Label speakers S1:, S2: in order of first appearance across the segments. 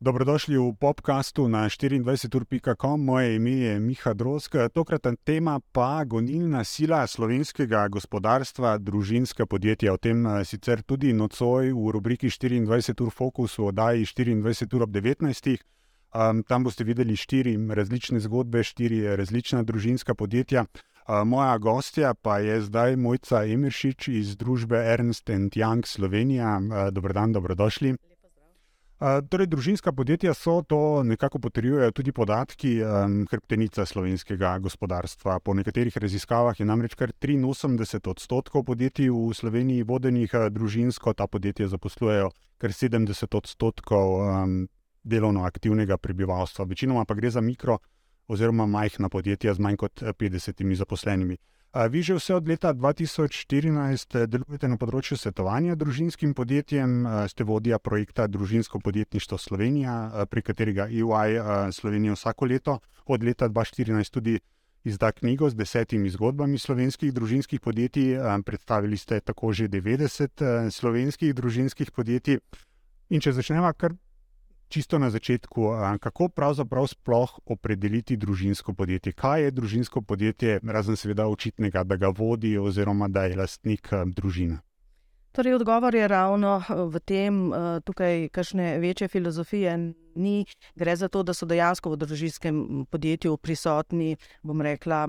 S1: Dobrodošli v podkastu na 24.com. Moje ime je Miha Drosk. Tokratna tema pa gonilna sila slovenskega gospodarstva, družinska podjetja. O tem eh, sicer tudi nocoj v rubriki 24.00 Focus v oddaji 24.00 ob 19. Um, tam boste videli štiri različne zgodbe, štiri različna družinska podjetja. Moja gostja pa je zdaj Mojca Emiršič iz družbe Ernst Young Slovenija. Dobro dan, dobrodošli. Torej, družinska podjetja so to, nekako potrjujejo tudi podatki um, hrbtenica slovenskega gospodarstva. Po nekaterih raziskavah je namreč kar 83 odstotkov podjetij v Sloveniji vodenih družinsko, ta podjetja zaposlujejo kar 70 odstotkov um, delovno aktivnega prebivalstva. Večinoma pa gre za mikro oziroma majhna podjetja z manj kot 50 eh, zaposlenimi. Vi že vse od leta 2014 eh, delujete na področju svetovanja družinskim podjetjem, ste vodja projekta Družinsko podjetništvo Slovenija, pri katerega EY Slovenija vsako leto od leta 2014 tudi izda knjigo z desetimi zgodbami slovenskih družinskih podjetij. Predstavili ste tako že 90 eh, slovenskih družinskih podjetij. In če začnemo kar čisto na začetku, kako pravzaprav sploh opredeliti družinsko podjetje? Kaj je družinsko podjetje, razen seveda očitnega, da ga vodi oziroma da je lastnik družina?
S2: Torej, odgovor je ravno v tem, tukaj kakšne večje filozofije ni. Gre za to, da so dejansko v družinskem podjetju prisotni, bom rekla,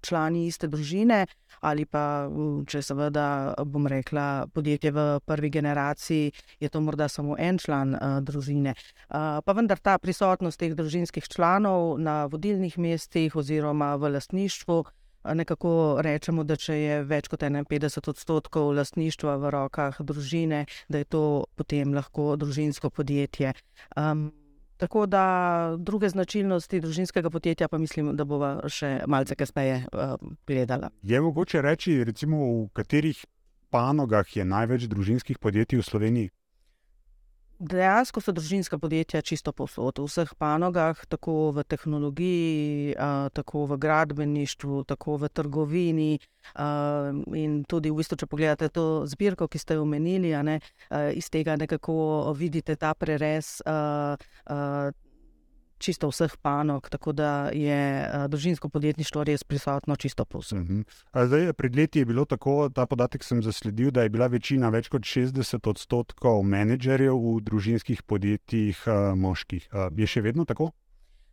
S2: člani iste družine, ali pa, če seveda, bom rekla, podjetje v prvi generaciji, je to morda samo en član družine. Pa vendar ta prisotnost teh družinskih članov na vodilnih mestih oziroma v lastništvu nekako rečemo, da če je več kot 51 odstotkov lastništva v rokah družine, da je to potem lahko družinsko podjetje. Um, tako da druge značilnosti družinskega podjetja, pa mislim, da bomo še malce kasneje uh, gledali.
S1: Je mogoče reči, recimo, v katerih panogah je največ družinskih podjetij v Sloveniji?
S2: Dejansko so družinska podjetja čisto povsod, v vseh panogah, tako v tehnologiji, tako v gradbeništvu, tako v trgovini. In tudi, v bistvu, če pogledate to zbirko, ki ste jo omenili, ne, iz tega nekako vidite ta prerez čisto vseh panog, tako da je uh, družinsko podjetništvo res prisotno čisto povsod. Uh
S1: mhm. -huh. Zdaj, pred leti je bilo tako, ta podatek sem zasledil, da je bila večina, več kot 60 odstotkov menedžerjev v družinskih podjetjih uh, moških. Uh, je še vedno tako?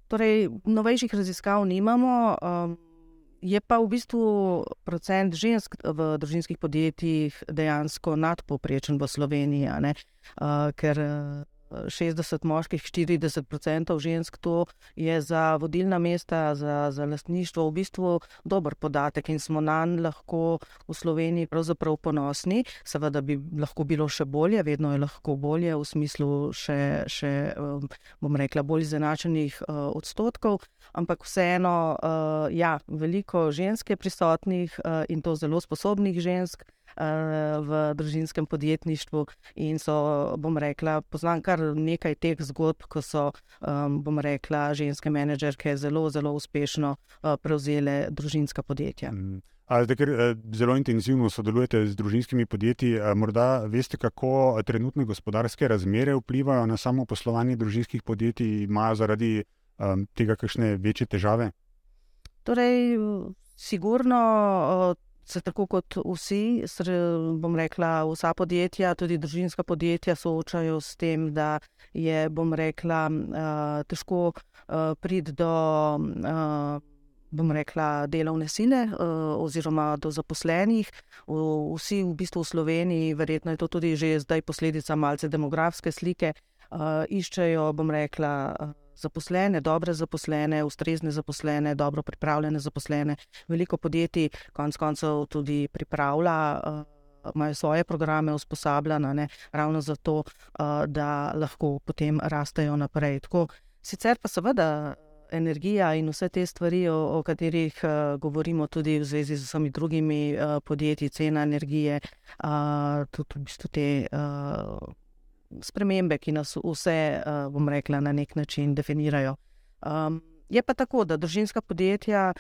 S2: Torej, novejših raziskav nimamo. Um, Je pa v bistvu procent žensk v družinskih podjetjih dejansko nadpoprečen v Sloveniji, uh, ker 60 moških, 40 žensk, to je za vodilna mesta, za, za lastništvo v bistvu dober podatek in smo na njega lahko v Sloveniji pravzaprav ponosni. Seveda bi lahko bilo še bolje, vedno je lahko bolje v smislu še, še um, bom rekla, bolj izenačenih uh, odstotkov, ampak vseeno, uh, ja, veliko žensk je prisotnih in to zelo sposobnih žensk v družinskem podjetništvu. In so, bom rekla, poznam kar nekaj teh zgodb, ko so, bom rekla, ženske menedžerke zelo, zelo uspešno prevzele družinska podjetja.
S1: Mm. Zdaj, ker zelo intenzivno sodelujete z družinskimi podjetji, morda veste, kako trenutne gospodarske razmere vplivajo na samo poslovanje družinskih podjetij, imajo zaradi um, tega kakšne večje težave?
S2: Torej, sigurno se tako kot vsi, bom rekla, vsa podjetja, tudi družinska podjetja, soočajo s tem, da je, bom rekla, težko priti do. Bom rekla, delovne sile, oziroma do zaposlenih. Vsi, v bistvu v Sloveniji, verjetno je to tudi že zdaj posledica malce demografske slike, iščejo, bom rekla, zaposlene, dobre zaposlene, ustrezne zaposlene, dobro pripravljene zaposlene. Veliko podjetij, konec koncev, tudi pripravlja. Uh, Imajo svoje programe usposabljene, ravno zato, uh, da lahko potem rastejo naprej. Tako, sicer pa seveda energija in vse te stvari, o, o katerih uh, govorimo, tudi v zvezi z vsemi drugimi uh, podjetji, cena energije, uh, tudi v bistvu te. Uh, spremembe, ki nas vse, uh, bom rekla, na nek način definirajo. Um, je pa tako, da družinska podjetja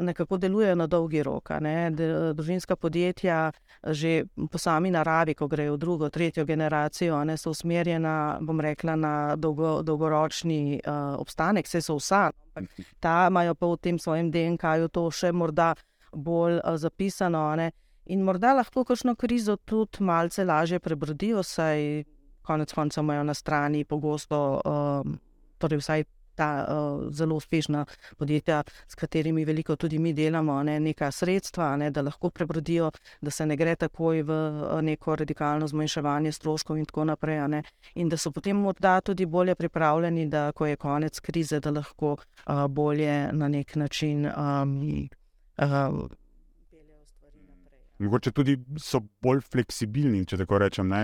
S2: nekako delujejo na dolgi rok. Ne? Družinska podjetja, že po sami naravi, ko grejo v drugo, tretjo generacijo, ne, so usmerjena, bom rekla, na dolgo, dolgoročni uh, obstanek, vse so vsa. Ta imajo pa v tem svojem DNK-ju to še morda bolj uh, zapisano. Ne? In morda lahko kakšno krizo tudi malce lažje prebrodijo, saj konec koncev imajo na strani pogosto, um, torej vsaj ta uh, zelo uspešna podjetja, s katerimi veliko tudi mi delamo, ne, neka sredstva, ne, da lahko prebrodijo, da se ne gre takoj v neko radikalno zmanjševanje stroškov in tako naprej. Ne, in da so potem morda tudi bolje pripravljeni, da ko je konec krize, da lahko uh, bolje na nek način. Um, uh,
S1: Mogoče tudi so bolj fleksibilni, če tako rečem. Ne?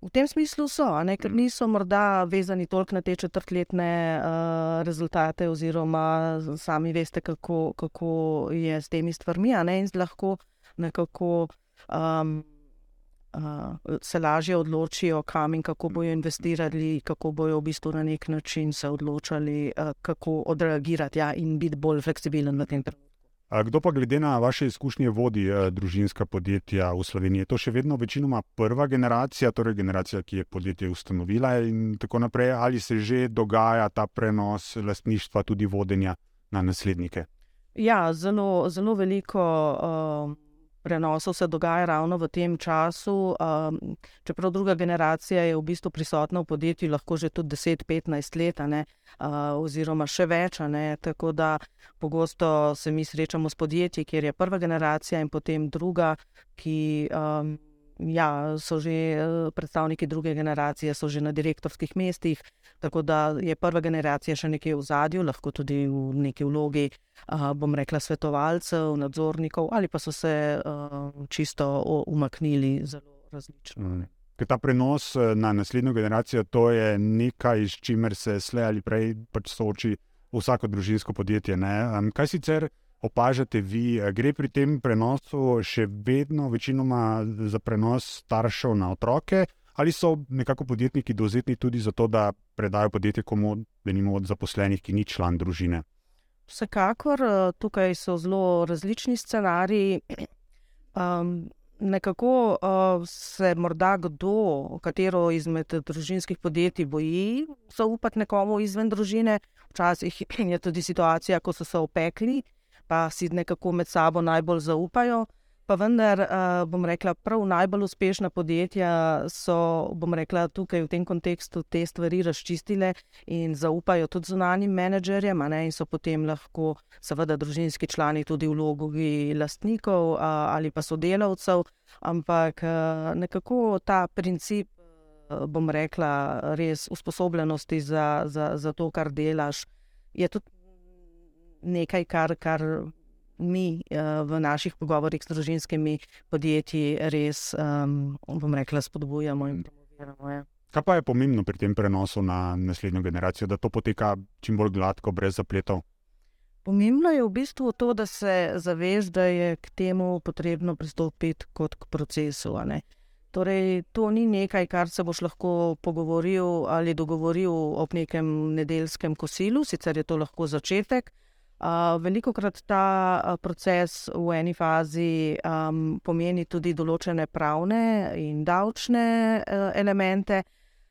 S2: V tem smislu so, ne? ker niso morda vezani toliko na te četrtletne uh, rezultate, oziroma sami veste, kako, kako je s temi stvarmi. In lahko nekako um, uh, se lažje odločijo, kam in kako bojo investirali, kako bojo v bistvu na nek način se odločali, uh, kako odreagirati ja, in biti bolj fleksibilen na tem trenutku.
S1: Kdo pa glede na vaše izkušnje vodi eh, družinska podjetja v Sloveniji? Je to še vedno večinoma prva generacija, torej generacija, ki je podjetje ustanovila in tako naprej, ali se že dogaja ta prenos lastništva, tudi vodenja na naslednike?
S2: Ja, zelo, zelo veliko. Uh prenosov se dogaja ravno v tem času. Um, čeprav druga generacija je v bistvu prisotna v podjetju, lahko že tudi 10-15 let, ne, uh, oziroma še več. Ne, tako da pogosto se mi srečamo s podjetji, kjer je prva generacija in potem druga, ki. Um, Ja, so že predstavniki druge generacije, so že na direktorskih mestih, tako da je prva generacija še nekaj v zadju, lahko tudi v neki vlogi uh, bom rekla, svetovalcev, nadzornikov, ali pa so se uh, čisto umaknili zelo različno. Mm.
S1: Ta prenos na naslednjo generacijo to je nekaj, s čimer se slej ali prej pač sooči vsako družinsko podjetje. Ne? Kaj sicer opažate vi, e, gre pri tem prenosu še vedno večinoma za prenos staršev na otroke, ali so nekako podjetniki dovzetni tudi za to, da predajo podjetje komu, da nimo od zaposlenih, ki ni član družine?
S2: Vsekakor eh, tukaj so zelo različni scenariji. Um, nekako uh, se morda kdo, katero izmed družinskih podjetij, boji zaupati nekomu izven družine. Včasih je tudi situacija, ko so se opekli, pa si nekako med sabo najbolj zaupajo pa vendar, uh, bom rekla, prav najbolj uspešna podjetja so, bom rekla, tukaj v tem kontekstu te stvari razčistile in zaupajo tudi zunanjim menedžerjem, ne, in so potem lahko, seveda, družinski člani tudi v vlogi lastnikov uh, ali pa sodelavcev, ampak uh, nekako ta princip. Bom rekla, res usposobljenosti za, za, za to, kar delaš, je tudi nekaj, kar, kar mi uh, v naših pogovorih s družinskimi podjetji res, um, bom rekla, spodbujamo in promoviramo. Ja.
S1: Kaj pa je pomembno pri tem prenosu na naslednjo generacijo, da to poteka čim bolj gladko, brez zapletov?
S2: Pomembno je v bistvu to, da se zaveš, da je k temu potrebno pristopiti kot k procesu. Torej, to ni nekaj, kar se boš lahko pogovoril ali dogovoril ob nekem nedeljskem kosilu, sicer je to lahko začetek, veliko krat ta proces v eni fazi um, pomeni tudi določene pravne in davčne uh, elemente.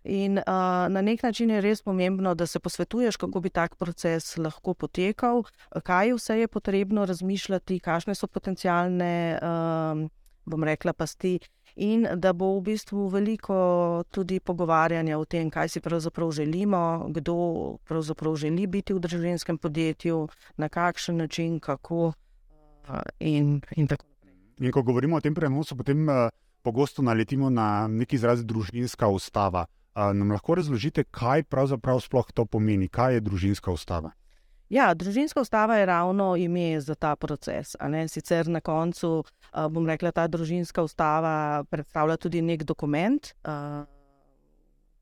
S2: In uh, na nek način je res pomembno, da se posvetuješ, kako bi tak proces lahko potekal, kaj vse je potrebno razmišljati, kakšne so potencijalne, um, bom rekla, pasti, in da bo v bistvu veliko tudi pogovarjanja o tem, kaj si pravzaprav želimo, kdo pravzaprav želi biti v družinskem podjetju, na kakšen način, kako. In, in,
S1: in ko govorimo o tem prenosu, potem uh, pogosto naletimo na neki izraz družinska ustava. Uh, nam lahko razložite, kaj pravzaprav sploh to pomeni, kaj je družinska ustava?
S2: Ja, družinska ustava je ravno ime za ta proces. Sicer na koncu, bom rekla, ta družinska ustava predstavlja tudi nek dokument,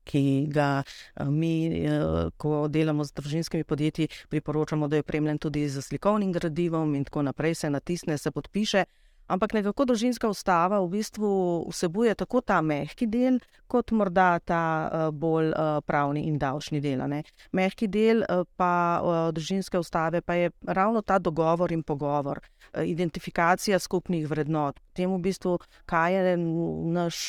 S2: ki ga mi, ko delamo z družinskimi podjetji, priporočamo, da je opremljen tudi z slikovnim gradivom in tako naprej, se natisne, se podpiše. Ampak nekako družinska ustava v bistvu vsebuje tako ta mehki del, kot morda ta uh, bolj uh, pravni in davčni del. Ne. Mehki del uh, pa družinske ustave pa je ravno ta dogovor in pogovor, identifikacija skupnih vrednot. Temu v bistvu, kaj je naš.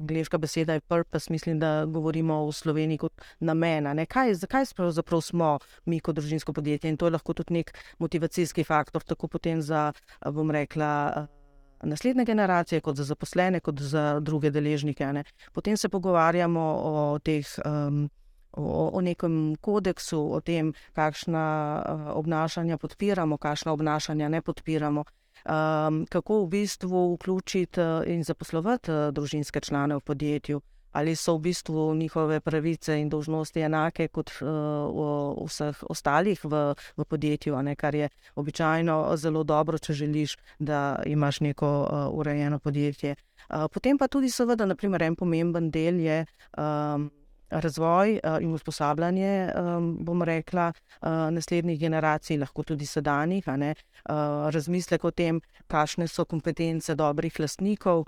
S2: Angliška beseda je purpose, mislim, da govorimo v Sloveniji kot namen. Kaj, zakaj smo mi kot družinsko podjetje in to je lahko tudi nek motivacijski faktor, tako potem za, bom rekla, naslednje generacije, kot za zaposlene, kot za druge deležnike. Ne? Potem se pogovarjamo o teh. Um, O, o nekem kodeksu, o tem, kakšna uh, obnašanja podpiramo, kakšna obnašanja ne podpiramo um, kako v bistvu vključiti eh, in zaposlovati uh, družinske člane v podjetju. Ali so v bistvu njihove pravice in dožnosti enake kot uh, vseh ostalih v, v podjetju, ne, kar je običajno zelo dobro, če želiš, da imaš neko uh, urejeno podjetje. Uh, potem pa tudi, seveda, naprimer, en pomemben del je. Um, razvoj uh, in usposabljanje, bom rekla, uh, naslednjih generacij, lahko tudi sedanjih, uh, razmislek o tem, kakšne so kompetence dobrih lastnikov,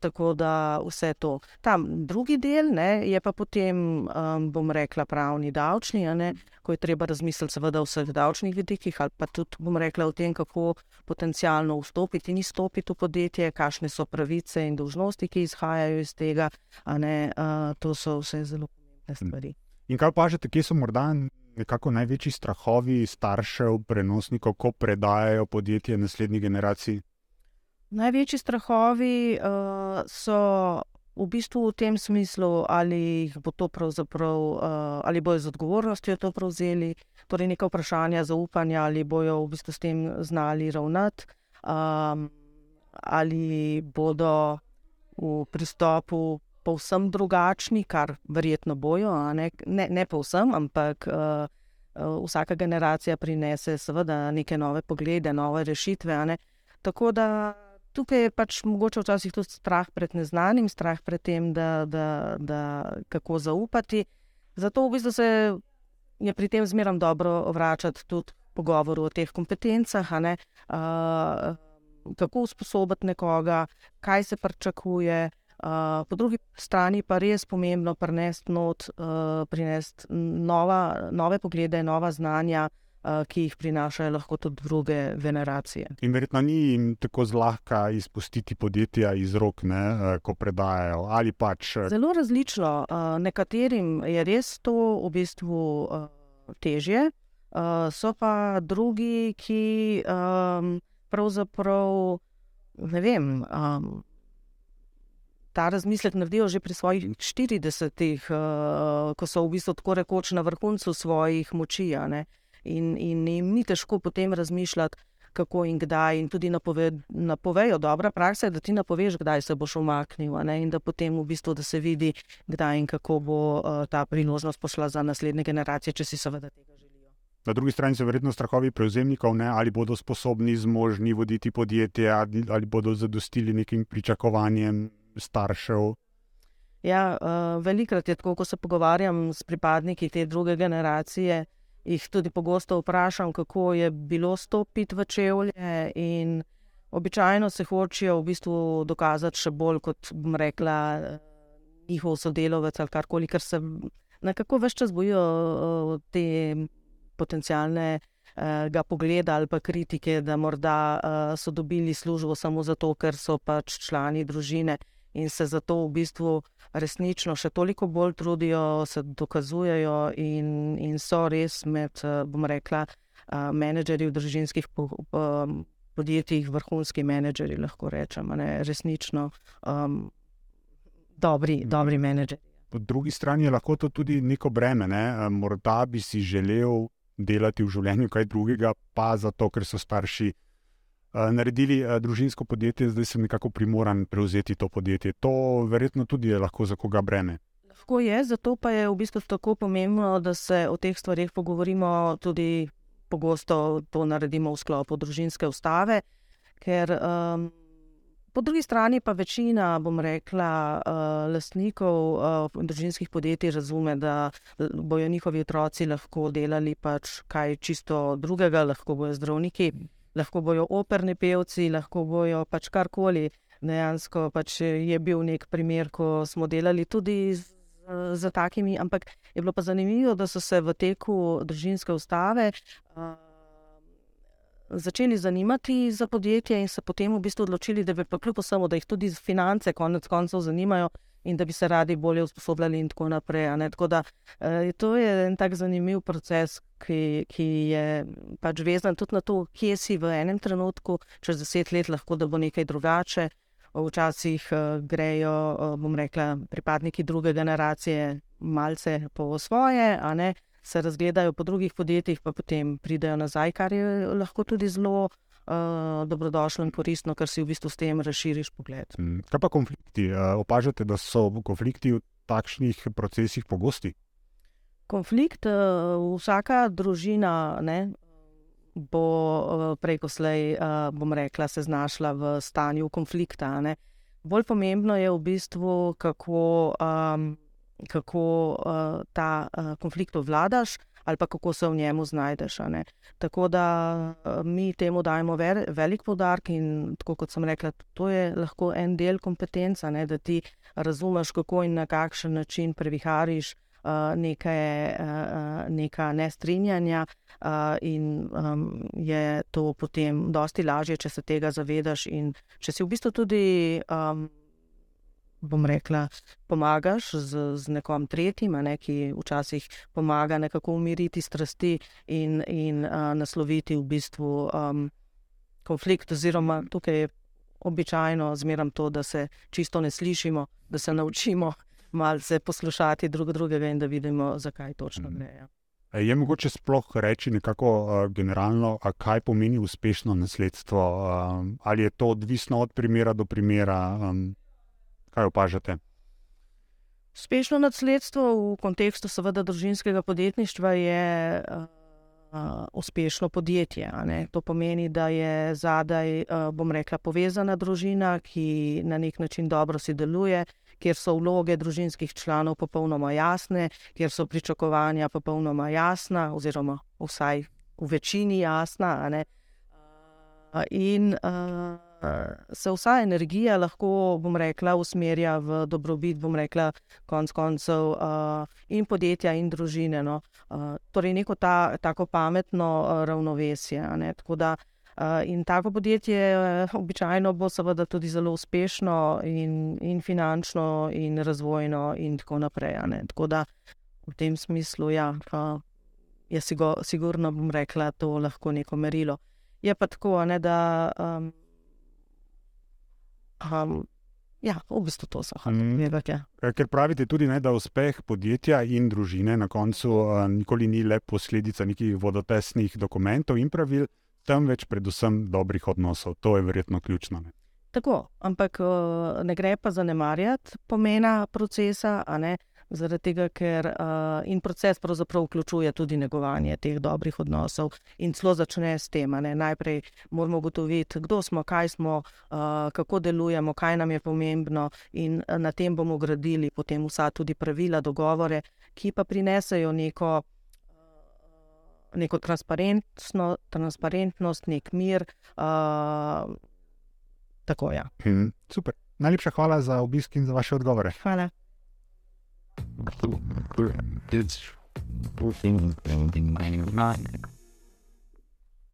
S2: tako da vse to. Tam drugi del ne, je pa potem, bom rekla, pravni davčni, ne, ko je treba razmisliti seveda o vseh davčnih vidikih ali pa tudi, bom rekla, o tem, kako potencialno vstopiti in izstopiti v podjetje, kakšne so pravice in dožnosti, ki izhajajo iz tega. Ne, to so vse zelo pomembne hm. stvari.
S1: In kaj pažete, kje so morda nekako največji strahovi staršev, prenosnikov, ko predajajo podjetje naslednji generaciji?
S2: Največji strahovi uh, so v bistvu v tem smislu, ali bo to pravzaprav, uh, ali bojo z odgovornostjo to prevzeli, torej neka vprašanja zaupanja, ali bojo v bistvu s tem znali ravnati, um, ali bodo v pristopu povsem drugačni, kar verjetno bojo, ne, ne, ne povsem, ampak uh, uh, vsaka generacija prinese seveda neke nove poglede, nove rešitve. Tako da tukaj je pač mogoče včasih tudi strah pred neznanim, strah pred tem, da, da, da kako zaupati. Zato v bistvu se je pri tem zmeraj dobro vračati tudi pogovoru o teh kompetencah. Uh, Kako usposobiti nekoga, kaj se pričakuje, Uh, po drugi strani pa res pomembno prinesti not, uh, prinesti nova, nove poglede, nova znanja, uh, ki jih prinašajo lahko tudi druge generacije.
S1: In verjetno ni jim tako zlahka izpustiti podjetja iz rok, ne, uh, ko predajajo. Pač.
S2: Zelo različno. Uh, nekaterim je res to v bistvu uh, težje, uh, so pa drugi, ki um, pravzaprav ne vem. Um, ta razmislek naredijo že pri svojih 40-ih, uh, eh, ko so v bistvu tako rekoč na vrhuncu svojih moči. In, in jim ni težko potem razmišljati, kako in kdaj. In tudi napove, napovejo, dobra praksa je, da ti napoveš, kdaj se boš umaknil. In da potem v bistvu da se vidi, kdaj in kako bo uh, ta priložnost pošla za naslednje generacije, če si seveda tega želijo.
S1: Na drugi strani so verjetno strahovi prevzemnikov, ne? ali bodo sposobni, zmožni voditi podjetje, ali, ali bodo zadostili nekim pričakovanjem staršev.
S2: Ja, uh, velikrat je tako, ko se pogovarjam s pripadniki te druge generacije, jih tudi pogosto vprašam, kako je bilo stopiti v čevlje. Običajno se hočejo v bistvu dokazati še bolj kot bom rekla, njihov sodelovec ali karkoli, ker se nekako več čas bojijo uh, te potencijalne. Ga pogleda ali pa kritike, da morda uh, so dobili službo samo zato, ker so pač člani družine in se zato v bistvu resnično še toliko bolj trudijo, se dokazujejo in, in so res med, bom rekla, menedžerji v družinskih po, podjetjih, vrhunski menedžerji, lahko rečemo, resnično um, dobri, mhm. dobri menedžerji.
S1: Po drugi strani je lahko to tudi neko breme. Ne? Morda bi si želel delati v življenju kaj drugega, pa zato, ker so starši uh, naredili uh, družinsko podjetje, zdaj sem nekako primoran prevzeti to podjetje. To verjetno tudi je lahko za koga breme.
S2: Lahko je, zato pa je v bistvu tako pomembno, da se o teh stvarih pogovorimo tudi pogosto, to naredimo v sklopu družinske ustave. Ker um, po drugi strani pa večina, bom rekla, uh, lastnikov uh, družinskih podjetij razume, da bojo njihovi otroci lahko delali pač kaj čisto drugega, lahko bojo zdravniki lahko bojo operni pevci, lahko bojo pač karkoli. Dejansko pač je bil nek primer, ko smo delali tudi z, z takimi, ampak je bilo pa zanimivo, da so se v teku družinske ustave uh, začeli zanimati za podjetje in se potem v bistvu odločili, da bi pa kljub vsemu, da jih tudi finance konec koncev zanimajo in da bi se radi bolje usposobljali in tako naprej. Tako da, uh, to je en tak zanimiv proces, ki, ki je pač vezan tudi na to, kje si v enem trenutku, čez deset let lahko, da bo nekaj drugače. Včasih uh, grejo, uh, bom rekla, pripadniki druge generacije malce po svoje, ne se razgledajo po drugih podjetjih, pa potem pridejo nazaj, kar je lahko tudi zelo uh, dobrodošlo in koristno, ker si v bistvu s tem razširiš pogled.
S1: Mm, kaj pa konflikti? Uh, opažate, da so konflikti v takšnih procesih pogosti?
S2: Konflikt, uh, vsaka družina ne, bo uh, preko slej, uh, bom rekla, se znašla v stanju konflikta. Ne. Bolj pomembno je v bistvu, kako. Um, kako uh, ta uh, konflikt obvladaš, ali pa kako se v njemu znajdeš. Tako da uh, mi temu dajemo ver, velik podarek in kot sem rekla, to je lahko en del kompetence, ne, da ti razumeš, kako in na kakšen način previhariš. Uh, neke, uh, neka nestrinjanja, uh, in um, je to potem dosti lažje, če se tega zavedaš, in če si v bistvu tudi um, bom rekla, pomagaš z, z nekom tretjim, ne, ki včasih pomaga nekako umiriti strasti in, in uh, nasloviti v bistvu um, konflikt. Oziroma, tukaj je običajno zmeram to, da se čisto ne slišimo, da se naučimo malce poslušati drug drugega in da vidimo, zakaj točno
S1: mhm.
S2: gre. Ja.
S1: Je mogoče sploh reči nekako uh, generalno, kaj pomeni uspešno nasledstvo? Um, ali je to odvisno od primera do primera? Um, Kaj opažate?
S2: Uspešno nasledstvo v kontekstu, seveda, družinskega podjetništva je uh, uh, uspešno podjetje. To pomeni, da je zadaj, uh, bom rekla, povezana družina, ki na nek način dobro sodeluje, kjer so vloge družinskih članov popolnoma jasne, kjer so pričakovanja popolnoma jasna, oziroma vsaj v večini jasna. In uh, se vsa energija lahko, bom rekla, usmerja v dobrobit, bom rekla, konc koncev uh, in podjetja, in družine. No. Uh, torej, neko ta, tako pametno uh, ravnovesje. Da, uh, in tako podjetje, uh, običajno, bo seveda tudi zelo uspešno, in, in finančno, in razvojno, in tako naprej. Tako da v tem smislu, ja, uh, je sigurno, bom rekla, to lahko neko merilo. Je pa tako, ne, da. Um, Um, ja, v bistvu to so hočeli vedeti. Ja.
S1: Ker pravite tudi, ne, da uspeh podjetja in družine na koncu uh, nikoli ni le posledica nekih vodotesnih dokumentov in pravil, temveč predvsem dobrih odnosov. To je verjetno ključno. Ne.
S2: Tako, ampak ne gre pa zanemarjati pomena procesa, zaradi tega, ker uh, in proces pravzaprav vključuje tudi negovanje teh dobrih odnosov in celo začne s tem. Najprej moramo ugotoviti, kdo smo, kaj smo, uh, kako delujemo, kaj nam je pomembno, in na tem bomo gradili potem vsa tudi pravila, dogovore, ki pa prinesejo neko. Neko transparentnost, nek mir. Uh, tako. Ja.
S1: Hmm, super. Najlepša hvala za obisk in za vaše odgovore.
S2: Hvala. It's